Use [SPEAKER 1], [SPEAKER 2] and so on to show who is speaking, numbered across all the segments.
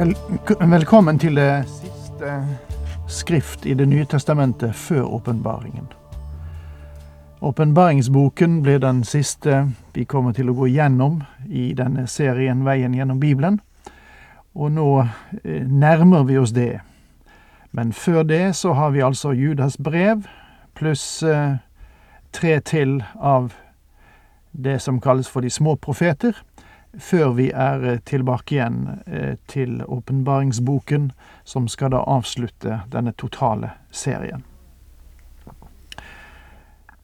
[SPEAKER 1] Vel, velkommen til det siste skrift i Det nye testamentet før åpenbaringen. Åpenbaringsboken blir den siste vi kommer til å gå gjennom i denne serien Veien gjennom Bibelen. Og nå eh, nærmer vi oss det. Men før det så har vi altså Judas brev pluss eh, tre til av det som kalles for de små profeter før vi er eh, tilbake igjen eh, til åpenbaringsboken, som skal da avslutte denne totale serien.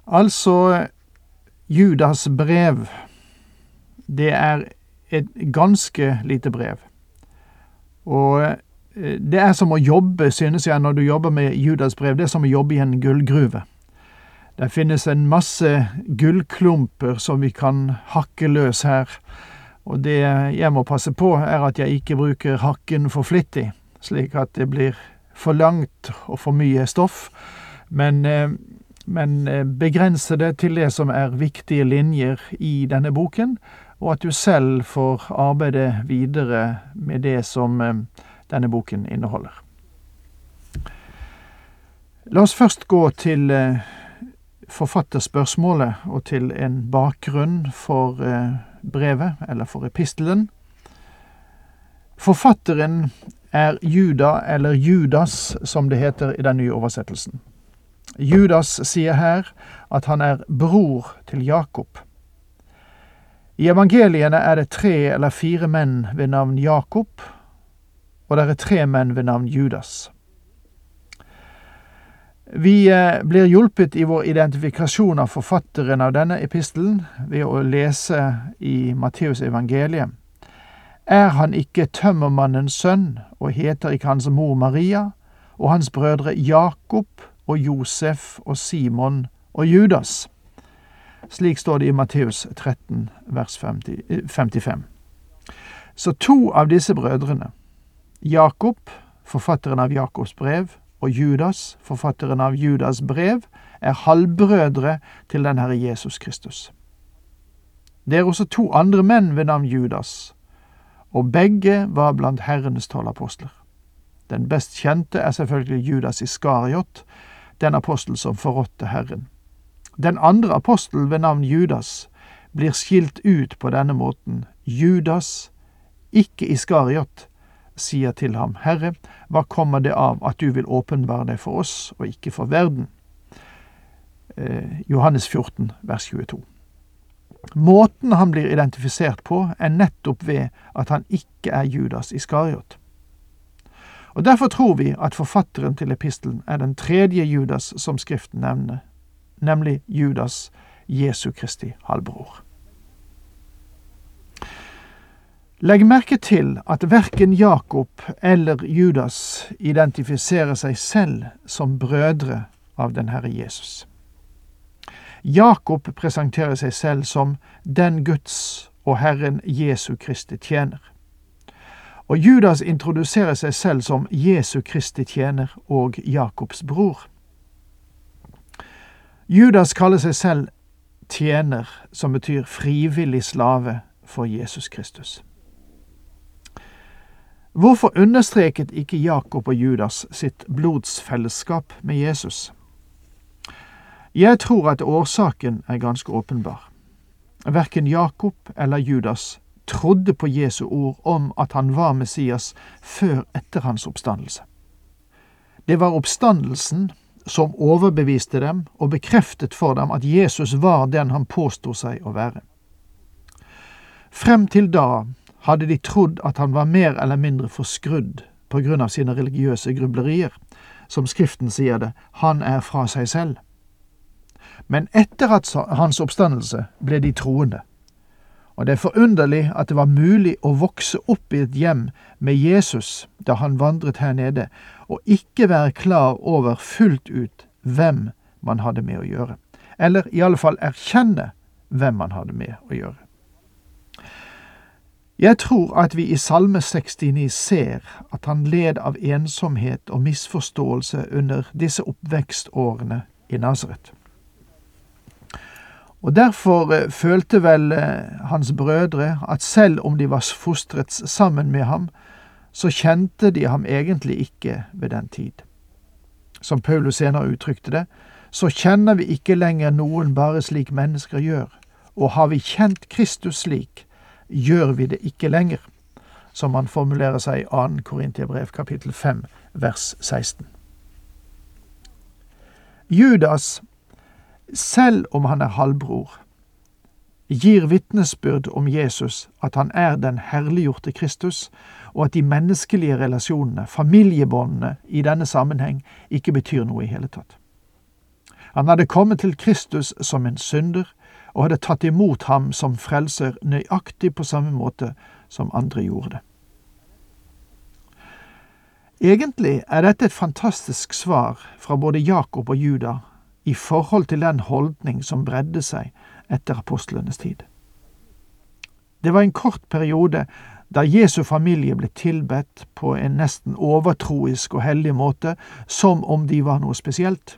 [SPEAKER 1] Altså, Judas brev, det er et ganske lite brev. Og eh, det er som å jobbe, synes jeg, når du jobber med Judas brev, det er som å jobbe i en gullgruve. Det finnes en masse gullklumper som vi kan hakke løs her og det jeg må passe på, er at jeg ikke bruker hakken for flittig, slik at det blir for langt og for mye stoff, men, eh, men eh, begrense det til det som er viktige linjer i denne boken, og at du selv får arbeide videre med det som eh, denne boken inneholder. La oss først gå til forfatterspørsmålet og til en bakgrunn for brevet, eller for epistelen. Forfatteren er Juda, eller Judas, som det heter i den nye oversettelsen. Judas sier her at han er bror til Jakob. I evangeliene er det tre eller fire menn ved navn Jakob, og det er tre menn ved navn Judas. Vi eh, blir hjulpet i vår identifikasjon av forfatteren av denne epistelen ved å lese i Matteus evangeliet. Er han ikke tømmermannens sønn, og heter ikke hans mor Maria, og hans brødre Jakob og Josef og Simon og Judas? Slik står det i Matteus 13, vers 50, 55. Så to av disse brødrene, Jakob, forfatteren av Jakobs brev, og Judas, forfatteren av Judas brev, er halvbrødre til den Herre Jesus Kristus. Det er også to andre menn ved navn Judas, og begge var blant Herrenes tolv apostler. Den best kjente er selvfølgelig Judas Iskariot, den apostel som forrådte Herren. Den andre apostel ved navn Judas blir skilt ut på denne måten. Judas, ikke Iskariot, sier til ham, Herre, hva kommer det av at du vil åpenbare deg for oss og ikke for verden? Eh, Johannes 14, vers 22. Måten han blir identifisert på, er nettopp ved at han ikke er Judas Iskariot. Og Derfor tror vi at forfatteren til epistelen er den tredje Judas som Skriften nevner, nemlig Judas Jesu Kristi halvbror. Legg merke til at verken Jakob eller Judas identifiserer seg selv som brødre av den Herre Jesus. Jakob presenterer seg selv som den Guds og Herren Jesu Kristi tjener. Og Judas introduserer seg selv som Jesu Kristi tjener og Jakobs bror. Judas kaller seg selv tjener, som betyr frivillig slave for Jesus Kristus. Hvorfor understreket ikke Jakob og Judas sitt blodsfellesskap med Jesus? Jeg tror at årsaken er ganske åpenbar. Verken Jakob eller Judas trodde på Jesu ord om at han var Messias før etter hans oppstandelse. Det var oppstandelsen som overbeviste dem og bekreftet for dem at Jesus var den han påsto seg å være. Frem til da hadde de trodd at han var mer eller mindre forskrudd på grunn av sine religiøse grublerier. Som Skriften sier det, han er fra seg selv. Men etter hans oppstandelse ble de troende, Og det er forunderlig at det var mulig å vokse opp i et hjem med Jesus da han vandret her nede, og ikke være klar over fullt ut hvem man hadde med å gjøre. Eller i alle fall erkjenne hvem man hadde med å gjøre. Jeg tror at vi i Salme 69 ser at han led av ensomhet og misforståelse under disse oppvekstårene i Nasaret. Og derfor eh, følte vel eh, hans brødre at selv om de var fostret sammen med ham, så kjente de ham egentlig ikke ved den tid. Som Paulus senere uttrykte det, så kjenner vi ikke lenger noen bare slik mennesker gjør, og har vi kjent Kristus slik, gjør vi det ikke lenger, som han formulerer seg i 2. Korintiabrev kapittel 5 vers 16. Judas selv om han er halvbror, gir vitnesbyrd om Jesus at han er den herliggjorte Kristus, og at de menneskelige relasjonene, familiebåndene, i denne sammenheng ikke betyr noe i hele tatt. Han hadde kommet til Kristus som en synder, og hadde tatt imot ham som frelser nøyaktig på samme måte som andre gjorde det. Egentlig er dette et fantastisk svar fra både Jakob og Juda i forhold til den holdning som bredde seg etter apostlenes tid. Det var en kort periode da Jesu familie ble tilbedt på en nesten overtroisk og hellig måte, som om de var noe spesielt.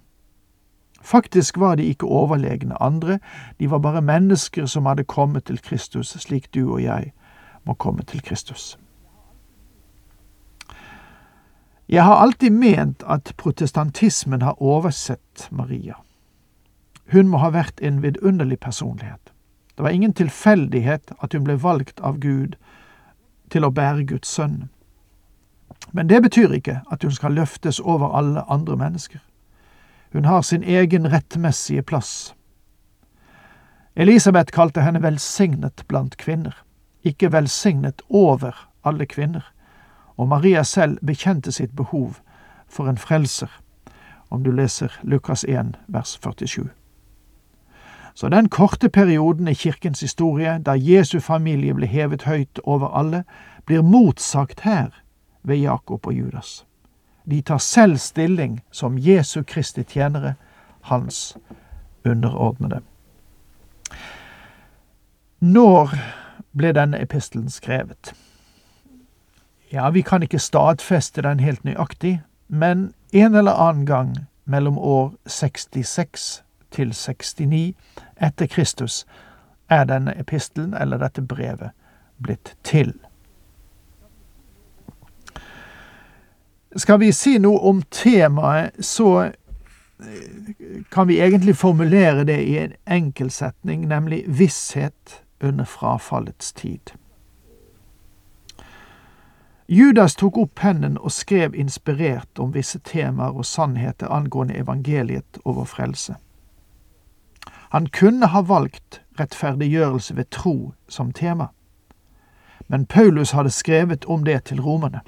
[SPEAKER 1] Faktisk var de ikke overlegne andre, de var bare mennesker som hadde kommet til Kristus, slik du og jeg må komme til Kristus. Jeg har alltid ment at protestantismen har oversett Maria. Hun må ha vært en vidunderlig personlighet. Det var ingen tilfeldighet at hun ble valgt av Gud til å bære Guds sønn. Men det betyr ikke at hun skal løftes over alle andre mennesker. Hun har sin egen rettmessige plass. Elisabeth kalte henne velsignet blant kvinner, ikke velsignet over alle kvinner og Maria selv bekjente sitt behov for en frelser, om du leser Lukas 1, vers 47. Så den korte perioden i kirkens historie da Jesu familie ble hevet høyt over alle, blir motsagt her ved Jakob og Judas. De tar selv stilling som Jesu Kristi tjenere, hans underordnede. Når ble denne epistelen skrevet? Ja, vi kan ikke stadfeste den helt nøyaktig, men en eller annen gang mellom år 66 til 69 etter Kristus er denne epistelen, eller dette brevet, blitt til. Skal vi si noe om temaet, så eh, kan vi egentlig formulere det i en enkel setning, nemlig visshet under frafallets tid. Judas tok opp pennen og skrev inspirert om visse temaer og sannheter angående evangeliet og vår frelse. Han kunne ha valgt rettferdiggjørelse ved tro som tema, men Paulus hadde skrevet om det til romerne.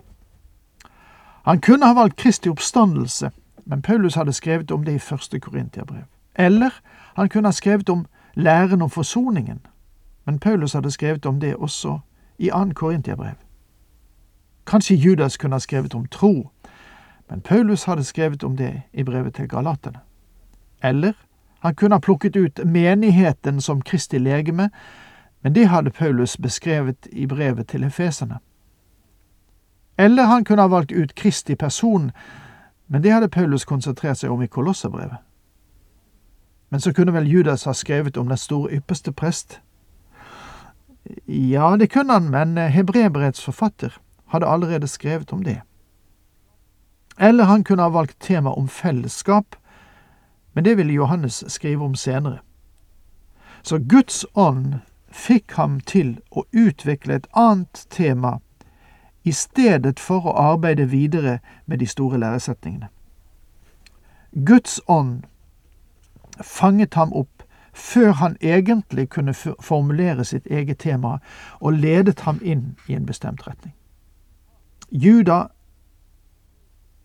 [SPEAKER 1] Han kunne ha valgt Kristi oppstandelse, men Paulus hadde skrevet om det i første Korintiabrev. Eller han kunne ha skrevet om læren om forsoningen, men Paulus hadde skrevet om det også i annen Korintiabrev. Kanskje Judas kunne ha skrevet om tro, men Paulus hadde skrevet om det i brevet til galaterne. Eller han kunne ha plukket ut menigheten som Kristi legeme, men det hadde Paulus beskrevet i brevet til efeserne. Eller han kunne ha valgt ut Kristi person, men det hadde Paulus konsentrert seg om i Kolosserbrevet. Men så kunne vel Judas ha skrevet om den store ypperste prest? Ja, det kunne han, men Hebrebrevets forfatter hadde allerede skrevet om det. Eller han kunne ha valgt tema om fellesskap, men det ville Johannes skrive om senere. Så Guds ånd fikk ham til å utvikle et annet tema i stedet for å arbeide videre med de store læresetningene. Guds ånd fanget ham opp før han egentlig kunne formulere sitt eget tema, og ledet ham inn i en bestemt retning. Juda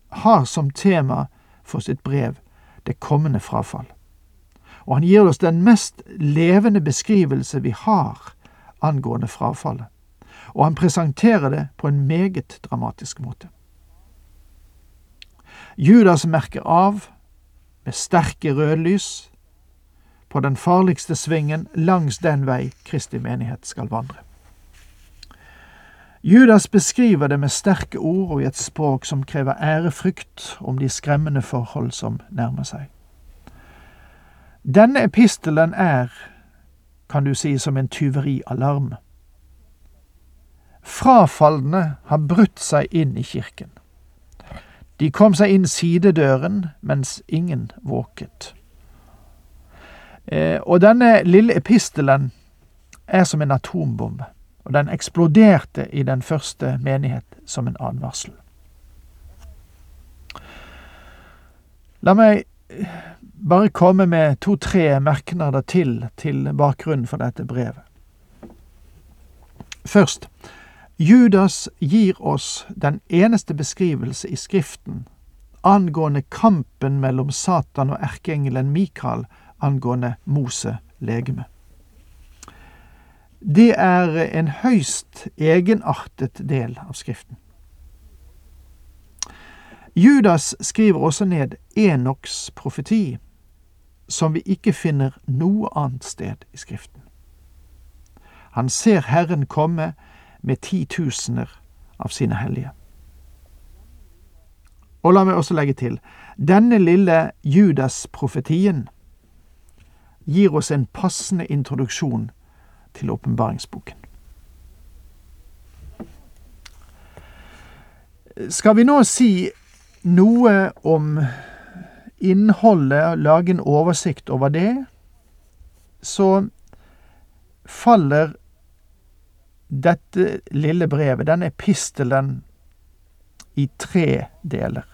[SPEAKER 1] har som tema for sitt brev det kommende frafall. Og han gir oss den mest levende beskrivelse vi har angående frafallet, og han presenterer det på en meget dramatisk måte. Judas merker av med sterke rødlys på den farligste svingen langs den vei Kristi menighet skal vandre. Judas beskriver det med sterke ord og i et språk som krever ærefrykt om de skremmende forhold som nærmer seg. Denne epistelen er, kan du si, som en tyverialarm. Frafalne har brutt seg inn i kirken. De kom seg inn sidedøren mens ingen våket. Eh, og denne lille epistelen er som en atombombe, og den eksploderte i den første menighet som en advarsel. La meg eh, bare komme med to-tre merknader til til bakgrunnen for dette brevet. Først, Judas gir oss den eneste beskrivelse i Skriften angående kampen mellom Satan og erkeengelen Mikael angående Mose legeme. Det er en høyst egenartet del av Skriften. Judas skriver også ned Enoks profeti, som vi ikke finner noe annet sted i Skriften. Han ser Herren komme med titusener av sine hellige. Og la meg også legge til, denne lille Judas-profetien gir oss en passende introduksjon til åpenbaringsboken. Skal vi nå si noe om innholdet, lage en oversikt over det, så faller dette lille brevet, denne epistelen, i tre deler.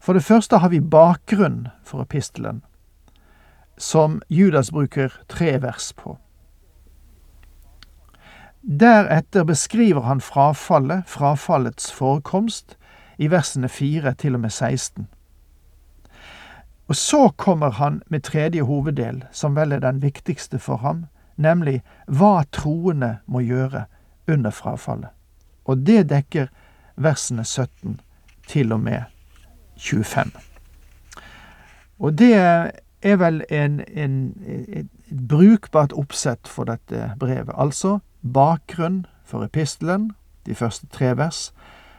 [SPEAKER 1] For det første har vi bakgrunn for epistelen, som Judas bruker tre vers på. Deretter beskriver han frafallet, frafallets forekomst, i versene 4 til og med 16. Og så kommer han med tredje hoveddel, som vel er den viktigste for ham, nemlig hva troende må gjøre under frafallet. Og det dekker versene 17 til og med 25. Og det er vel en, en, et brukbart oppsett for dette brevet. Altså bakgrunn for epistelen, de første tre vers,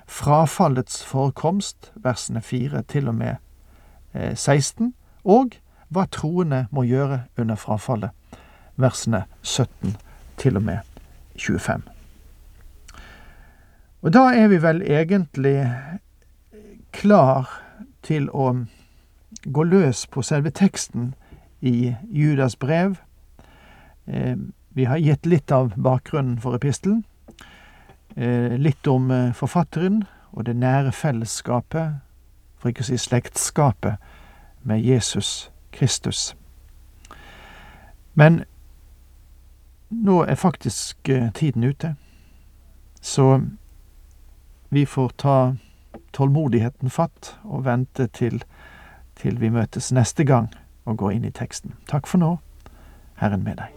[SPEAKER 1] frafallets forekomst, versene 4 til og med 16, og hva troende må gjøre under frafallet, versene 17 til og med 25. Og da er vi vel egentlig klar til å gå løs på selve teksten i Judas brev. Vi har gitt litt av bakgrunnen for epistelen. Litt om forfatteren og det nære fellesskapet, for ikke å si slektskapet, med Jesus Kristus. Men nå er faktisk tiden ute, så vi får ta tålmodigheten fatt og vente til, til vi møtes neste gang og går inn i teksten. Takk for nå. Herren med deg.